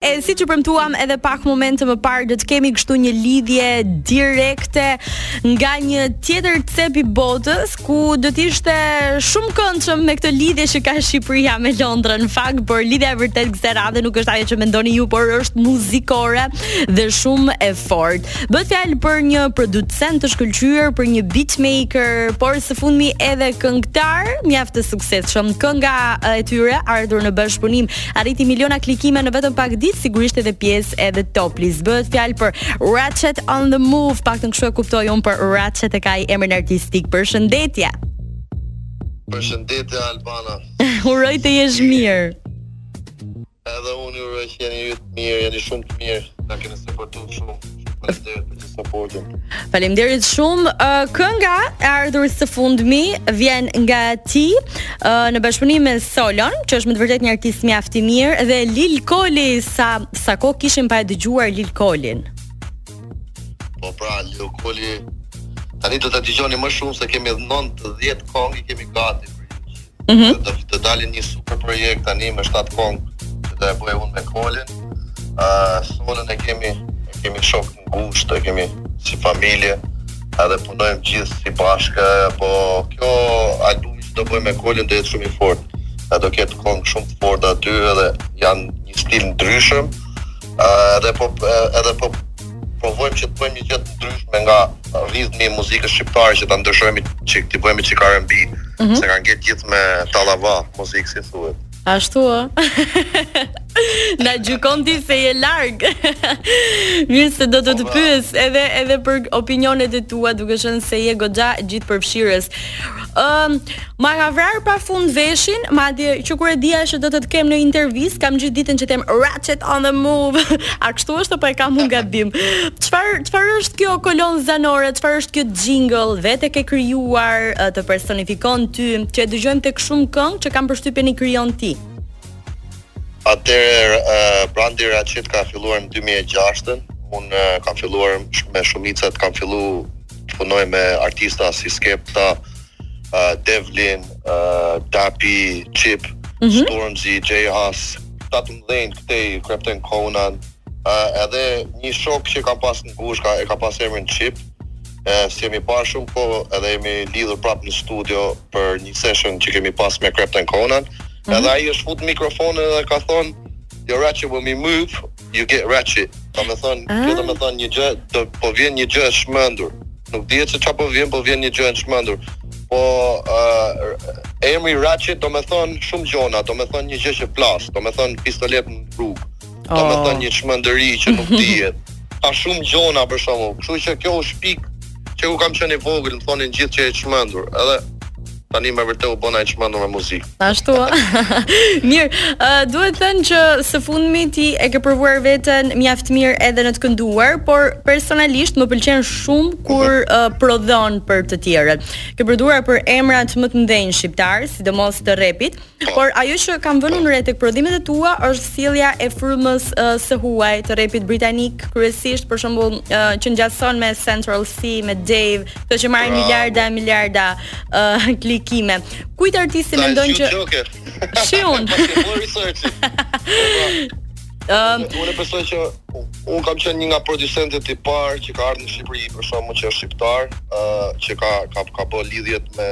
E siç ju premtuam edhe pak momente më parë do të kemi kështu një lidhje direkte nga një tjetër cep i botës ku do të ishte shumë këndshëm me këtë lidhje që ka Shqipëria me Londrën. Në fakt, por lidhja e vërtetë kësaj radhe nuk është ajo që mendoni ju, por është muzikore dhe shumë e fortë. Bëhet fjalë për një producent të shkëlqyer, për një beatmaker, por së fundmi edhe këngëtar, mjaft të suksesshëm. Kënga e tyre ardhur në bashkëpunim Arriti miliona klikime në vetëm pak ditë, sigurisht edhe pjesë e top list. Bëhet fjalë për Ratchet on the Move, të paktën kështu e kuptoj unë por Ratchet e ka emrin artistik. Përshëndetje. Përshëndetje Albana. Uroj të jesh mirë. Edhe unë uroj që jeni ju të mirë, jeni shumë të mirë, na keni suportuar shumë. Faleminderit. në podium. Faleminderit shumë. Uh, kënga e ardhur së fundmi vjen nga ti uh, në bashkëpunim me Solon, që është me të vërtetë një artist mjaft i mirë dhe Lil Koli sa sa kohë kishim pa e dëgjuar Lil Kolin. Po pra, Lil Koli tani do ta dëgjoni më shumë se kemi nëntë-dhjetë këngë kemi gati. Mm -hmm. të, të dalin një super projekt tani me 7 këngë që do e bëj unë me Kolin. Ë uh, Solën e kemi e kemi shok të ngushtë, e kemi si familje edhe punojmë gjithë së bashku, po ky albumi që do bëjmë me Kolin do jetë shumë i fortë. Edhe do ketë këngë shumë të forta aty edhe janë një stil ndryshëm. Edhe po edhe po provojmë që të bëjmë një gjë të ndryshme nga ritmi i muzikës shqiptare që ta ndryshojmë çik, t'i bëjmë çik R&B, mm -hmm. se kanë qenë gjithë me tallava muzikë si thuhet. Ashtu ë. Na gjykon ti se je larg. Mirë, tani do të të po, pra. pyes edhe edhe për opinionet e tua, duke qenë se je goxha gjithëpërfshirës. Ëm um, Ma ka vrarë pafund veshin, madje që kur e dija që do të të kem në intervistë, kam gjithë ditën që them Ratchet on the move. A kështu është apo e kam unë gabim? Çfarë çfarë është kjo kolonë zanore? Çfarë është kjo jingle? Vetë e ke krijuar, të personifikon ty, që e dëgjojmë tek shumë këngë që kam përshtypjen i krijon ti. Atëherë, uh, brandi Ratchet ka filluar në 2006-ën. Unë uh, kam filluar me shumicat, kam filluar të punoj me artistë si Skepta, uh, uh, Devlin, uh, Dappy, Chip, mm -hmm. Stormzy, J Hus, këta të mdhenjë këtej, Krept and Konan, uh, edhe një shok që kam pas të ngushtë, ka, e ka pas emrin Chip, e s'jemi pa shumë po edhe jemi lidhur prapë në studio për një session që kemi pas me Krept and Konan, mm -hmm. edhe ai është fut në mikrofon dhe ka thonë, yo Ratchet on the move, you get ratchet. Do me thënë, ah. do me thënë një gjë, do, po vjen një gjë e çmendur. Nuk dihet se ça po vjen, po vjen një gjë e çmendur. Po, uh, emri ratchet do me thënë shumë gjona, do me thënë një gjë që plas, do me thënë pistolet në rrugë, do me thënë oh. një çmenduri që nuk dihet. Ka shumë gjona për shembull, kështu që kjo u shpik që kur kam qenë i vogël, më thonin gjithë që je i çmendur. Edhe Tani me vërtet u bëna i çmendur me muzikë. Ashtu. mirë, uh, duhet thënë që së fundmi ti e ke provuar veten mjaft mirë edhe në të kënduar, por personalisht më pëlqen shumë kur uh -huh. uh, prodhon për të tjerët. Ke prodhuar për emrat më të mëdhenj shqiptar, sidomos të repit. Uh Por ajo që kam vënë unë re tek prodhimet e tua është sjellja e frymës uh, së huaj të repit britanik, kryesisht për shembull uh, që ngjason me Central Cee, me Dave, këto që marrin miliarda e miliarda uh, klikime. Kujt artisti mendon që Shi un. Ëm, um, unë besoj që un kam qenë një nga producentët e parë që ka ardhur në Shqipëri, për shembull që është shqiptar, ë uh, që ka ka ka bërë lidhjet me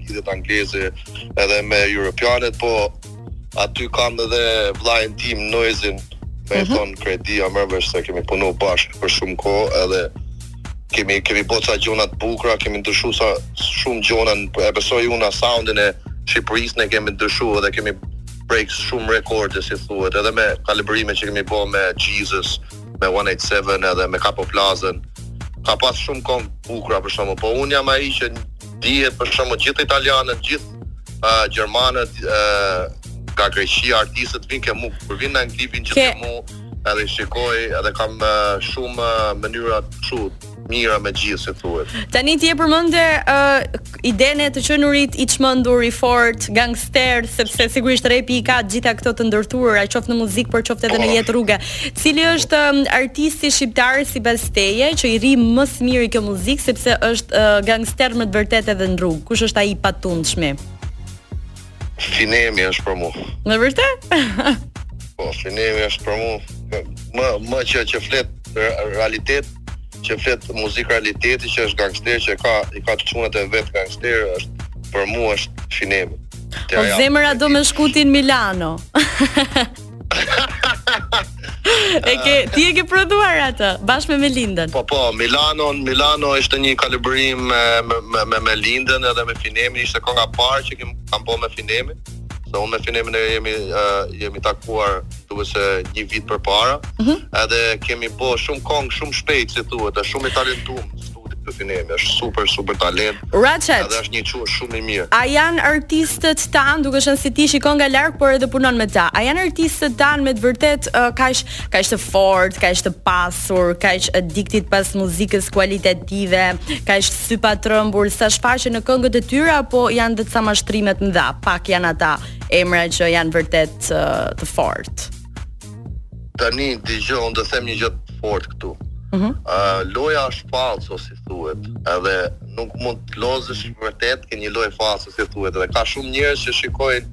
lidhjet angleze edhe me europianet, po aty kam edhe vllajën tim Noizyn, mm -hmm. me i dhon kredi atij se kemi punu bashkë për shumë kohë edhe kemi kemi bërë sa gjona të bukura, kemi ndryshuar sa shumë gjona, e besoj unë soundin e Shqipërisë ne kemi ndryshuar dhe kemi break shumë rekorde si thuhet, edhe me kolaborime që kemi bërë me Gzuz, me 187 edhe me Capo Plazën. Ka pas shumë këngë bukura për shembull, po un jam ai që Dihet për shembull gjithë italianët, gjithë uh, gjermanët, uh, nga Greqia artistët vijnë ke mu, kur vijnë në Angli vijnë gjithë ke... ke mu, edhe i shikoj, edhe kam uh, shumë uh, mënyra kështu të mira me gjithë si thuhet. Tani ti e përmende uh, idenë e të qenurit i çmendur, i fort, gang Ter, sepse sigurisht repi i ka të gjitha këto të ndërthurura, qoftë në muzikë, por qoftë edhe në jetë rruge. Cili është um, artisti shqiptar sipas teje që i rri më së miri kjo muzikë sepse është uh, gangster me të vërtetë edhe në rrugë? Kush është ai i patundshmi? Finemi është për mua. Me vërtet? po, Finemi është për mua. Më më që që flet realitet, që flet muzik realiteti që është gangster që ka i ka çunat e vet gangster është për mua është Finemi. Po zemra do me shkutin Milano. e ke ti e ke prodhuar atë bashkë me Melindën. Po po, Milano, Milano ishte një kolaborim me me me Melindën edhe me Finemin, ishte kënga e parë që kem kam bërë me Finemin. Se unë me Finemin jemi uh, jemi takuar duhet se një vit për para, mm -hmm. edhe kemi bo shumë kongë, shumë shpejt, si thua, dhe shumë i talentum, Finemi, është super, super talent. Ratchet. Edhe është një çun shumë i mirë. A janë artistët tanë, duke qenë se ti i shikon nga larg, por edhe punon me ta. A janë artistët tanë me të vërtetë, uh, kaq të kaq të fortë, kaq të pasur, kaq addicted pas muzikës kualitative, kaq sypatrembur, sa shfaqen në këngët e tyra, apo janë dhe disa mashtrime të mëdha, pak janë ata. emra që janë vërtet uh, të fortë. Tani dëgjo, unë do të them një gjë të fortë këtu. Ëh, uh -huh. loja është fallco si thuhet, edhe nuk mund të lozësh vërtet ke një lojë fallco si thuhet, edhe ka shumë njerëz që shikojnë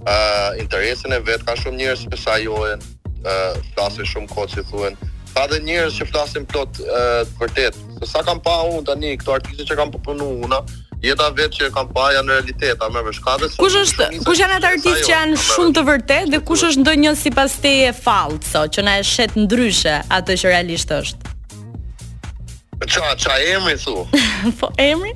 ëh uh, interesin e vet, ka shumë njerëz që sajohen, ëh, uh, flasin shumë kot si thuhet. Ka dhe njerëz që flasin plot ëh uh, vërtet, Se sa kam pa unë tani këto artistë që kam punu unë, jeta vetë që kam pa janë realitet, a merr vesh ka dhe Kush është kush janë ata artistë që janë shumë të vërtetë dhe kush është ndonjë sipas teje fallco që na e shet ndryshe atë që realisht është? Ça, ça emri thu? po emri?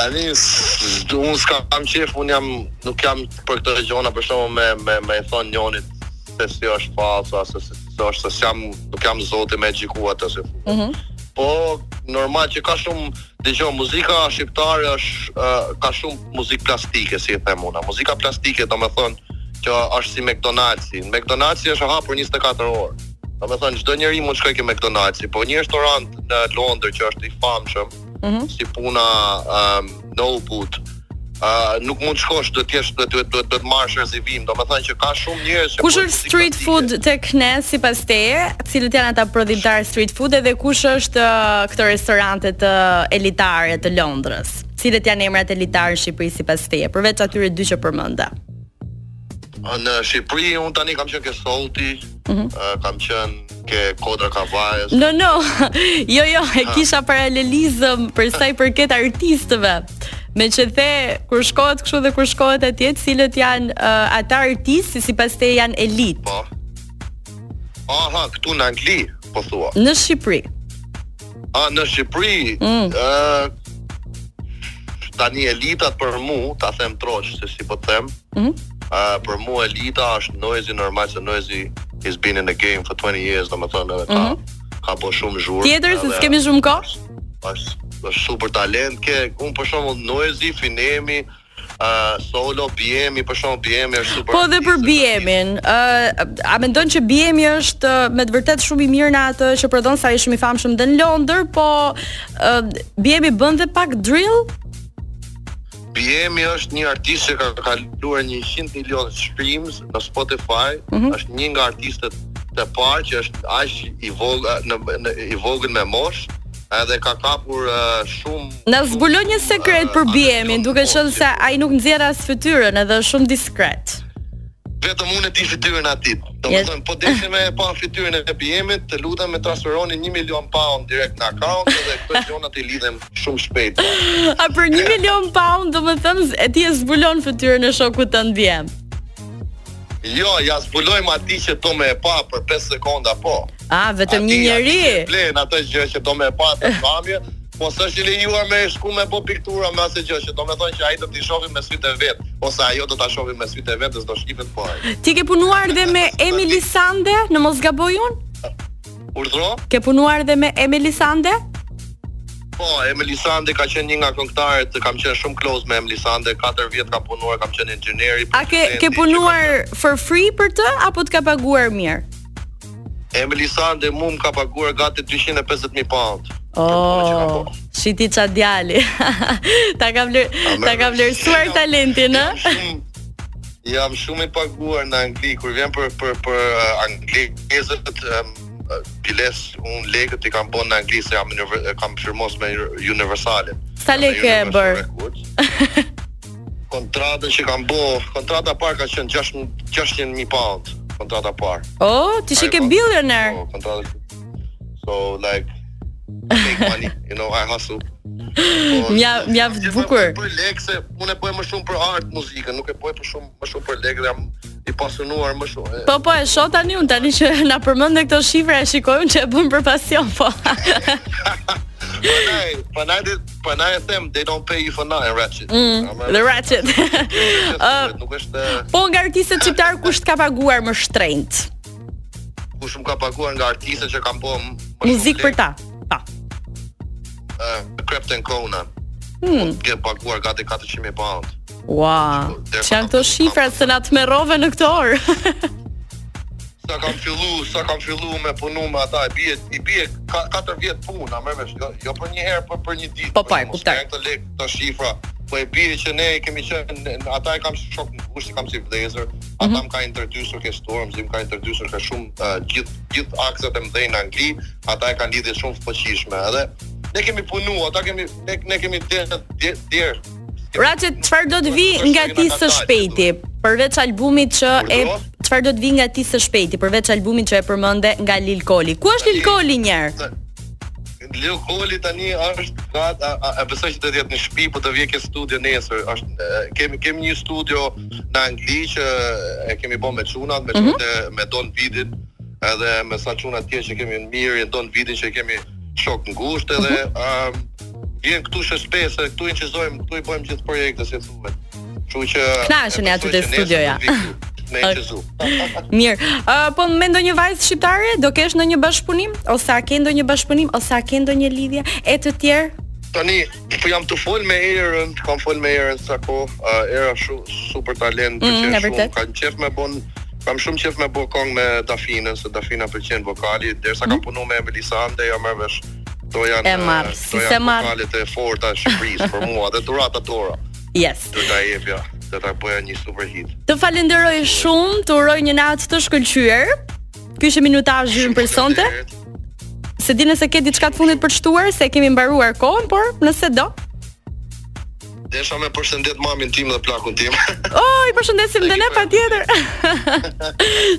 Ani, unë s'kam qejf, unë jam, nuk jam për këtë regjona, për shumë me, me, me thonë njonit, se si është fallco ose se si është se jam nuk jam zoti me gjyku atë se. Ëh. Mm po normal që ka shumë dëgjo muzika shqiptare është uh, ka shumë muzikë plastike si e them unë. Muzika plastike domethënë që është si McDonald's. McDonald's është hapur 24 orë. Domethënë çdo njeri mund të shkojë ke McDonald's, po një restorant në Londër që është i famshëm, mm -hmm. si puna um, Nobut, uh, nuk mund të shkosh do të jesh do të do të marrësh rezervim, domethënë që ka shumë njerëz që Kush është street food tek ne sipas teje, cilët janë ata prodhimtarë street food dhe kush është uh, këto restorantet elitare të Londrës? Cilët janë emrat elitarë në Shqipëri sipas teje, përveç atyre dy që përmende? Në Shqipëri un tani kam qenë ke Solti, Mhm. kam qenë ke Kodra e Kavajës. No, no. jo, jo, e kisha paralelizëm për sa i përket artistëve. Meqë the, kur shkohet kështu dhe kur shkohet atje, cilët janë uh, ata artistë, sipas teje janë elitë. Po. Aha, këtu në Angli, po thua. Në Shqipëri. A në Shqipëri, mm. uh, tani elita për mu, ta them troç se si po të them. Ëh, mm uh, për mu elita është Noizy normal se Noizy he's been in the game for 20 years, domethënë edhe ka mm -hmm. ka bo shumë zhurmë. Tjetër se s'kemi shumë kohë. Është është super talent ke, un për shembull Noizy, Finemi, ëh, Ë solo Biemi për shembull Biemi është super. Po dhe për Biemin, ë a mendon që Biemi është me të vërtetë shumë i mirë në atë që prodhon se është shumë i famshëm dhe në Londër, po ë Biemi bën dhe pak drill? Biemi është një artist që ka kaluar 100 milion streams në Spotify, mm -hmm. është një nga artistët të parë që është aq i vogël në, në i vogël me moshë, edhe ka kapur shumë Na zbulon një sekret për Biemin, duke qenë se ai nuk nxjerr as fytyrën, edhe është shumë diskret. Vetëm unë e di fytyrën e tij. Domethënë, po deshim me pa fytyrën e Biemit, të lutem me transferoni 1 milion pound direkt në account dhe këto gjona zgjidhen shumë shpejt. A për 1 milion pound, domethënë, e ti e zbulon fytyrën e shokut tënd Biemi. Jo, ja zbulojmë atij që do me e pa për 5 sekonda, po. A, vetëm një njeri. Ai i plen atë gjë që do me pa të famje, po s'është lejuar me shku me bo piktura me asgjë që do me thonë që ai do ta shofi me sytë e vetë, ose ajo do ta shofi me sytë e vetë dhe s'do shkipet po a Ti ke punuar dhe me Emily Sande në mos gaboj un? Urdhro? Ke punuar dhe me Emily Sande? Po, Emily Sande ka qenë një nga këngëtarët, kam qenë shumë close me Emily Sande, 4 vjet kam punuar, kam qenë inxhinieri. A ke ke punuar for free për të apo të ka paguar mirë? Emily Sande mu më ka paguar gati 250 mijë pound. Oh, shit, ça djali. ta ka vler, ta ka vlerësuar talentin, ë? Jam shumë i paguar në Angli kur vjen për për për uh, anglezët um, uh, biles un lekët i kam bën në Angli se jam kam firmos me Universalin. Sa lekë ke bërë? kontratën që kam bo, kontrata e parë ka qenë 600 mijë pound, kontrata e parë. Oh, ti je ke billionaire. Po, kontrata. So I make money, you know, I hustle. Po, s'e bëj, s'e bëj kurrë. Për lekë se unë e bëj më shumë për art muzikën, nuk e bëj për shumë më shumë për lekë, jam i pasionuar më shumë. Po po e shoh tani un tani që na përmende këto shifra e shikoj un që e bën për pasion po. Prandaj, prandaj, prandaj e them, they don't pay you for nothing, Ratchet. Mm, the Ratchet. uh, nuk është... Po nga artistët shqiptarë, kush të ka paguar më shtrenjtë? Kush më ka paguar nga artistët që kam bo më shumë Muzikë për ta, ta. Uh, Krept and Konan, hmm. të paguar gati 400.000 pound. Ua, ç'janë këto shifra se na tmerrove në këtë orë. sa kam fillu, sa kam fillu me punu me ata, i bie, i bie 4 vjet punë, a mërë jo, jo për një herë, për, për një ditë. Po pra, e kuptova. Këto lek, këto shifra, po i bie që ne kemi qenë, ata i kam shokë të ngushtë, i kam si vlezër, ata mm -hmm. ka introduce-ur ke Stormzy, m'ka introduce-ur ke shumë, uh, gjithë gjith acts-et e mdhenj në Angli, ata i kanë lidhje shumë të fuqishme, edhe ne kemi punu, ata kemi, ne, ne kemi dhe, dhe, dhe, Ratchet, çfarë do të vi nga ti së shpejti? Përveç albumit që e çfarë do të vi nga ti së shpejti? Përveç albumit që e përmende nga Lil Koli. Ku është Lil Koli një herë? Lil Koli tani është gat, e besoj që do të jetë në shtëpi, po do vijë ke studio nesër. Është kemi kemi një studio në Angli që e kemi bën me çunat, me mhm. çunat me Don Vidin, edhe me sa çuna tjerë që kemi në mirë, e Don Vidin që kemi shok ngushtë edhe ë vjen këtu shpesh, këtu inçizojmë, këtu i bëjmë gjithë projekte si thuhet. Kështu që Kënaqen ja aty te studioja. Me inçizu. Mirë. Ë po me ndonjë vajzë shqiptare do të kesh ndonjë bashkëpunim ose a ke ndonjë bashkëpunim ose a ke ndonjë lidhje e të tjerë? Tani Po jam tu fol me Erën, kam fol me Erën sa kohë. Uh, Era shumë super talent, mm, pëlqen mm, shumë. Kam qejf me bon Kam shumë qejf me bë kong me Dafinën, se Dafina pëlqen vokali, derisa mm. kam punuar me Melisande, jam marrë vesh. Do janë e marr, eh, si se marr. Vokalet e forta e Shqipërisë për mua dhe durata dora. Yes. Do ta jepja, do ta bëja një super hit. Të falenderoj shumë, të uroj një natë të shkëlqyer. Ky ishte minutazhi ynë për sonte. S'e di nëse ke diçka të fundit për të shtuar, se kemi mbaruar kohën, por nëse do. Desha me përshëndet mamin tim dhe plakun tim. Oh, i përshëndesim dhe ne patjetër.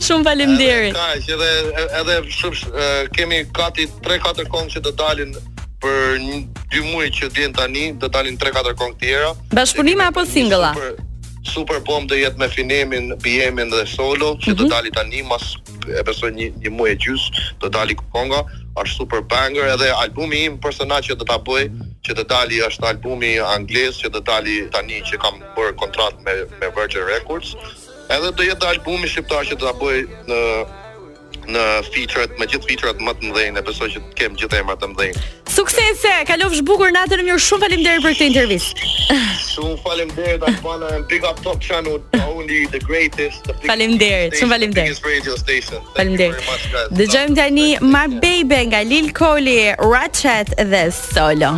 shumë faleminderit. Kaq edhe, edhe shumë, kemi gati 3-4 kongë që të dalin për një dy muaj që vjen tani, të dalin 3-4 kongë tjera. Bashkëpunime apo singla? Super, Super bomb do jetë me Finemin, Biemin dhe Solo, që mm -hmm. do mhm. dali tani mas e besoj një një muaj e gjys, do dali konga, është super banger edhe albumi im personal që do ta bëj, që do dali është albumi anglez që do dali tani që kam bërë kontratë me me Virgin Records. Edhe do jetë albumi shqiptar që do ta bëj në në featuret, me gjithë featuret më të mëdhenj, e besoj që të kem gjithë emrat e mëdhenj. Suksese, kalofsh bukur natën e mirë. Shumë faleminderit për këtë intervistë. Shumë faleminderit Albana, big up Top Channel, the only the greatest. Faleminderit, shumë faleminderit. Radio station. Faleminderit. Dëgjojmë tani My Baby nga Lil Koli, Ratchet dhe Solo.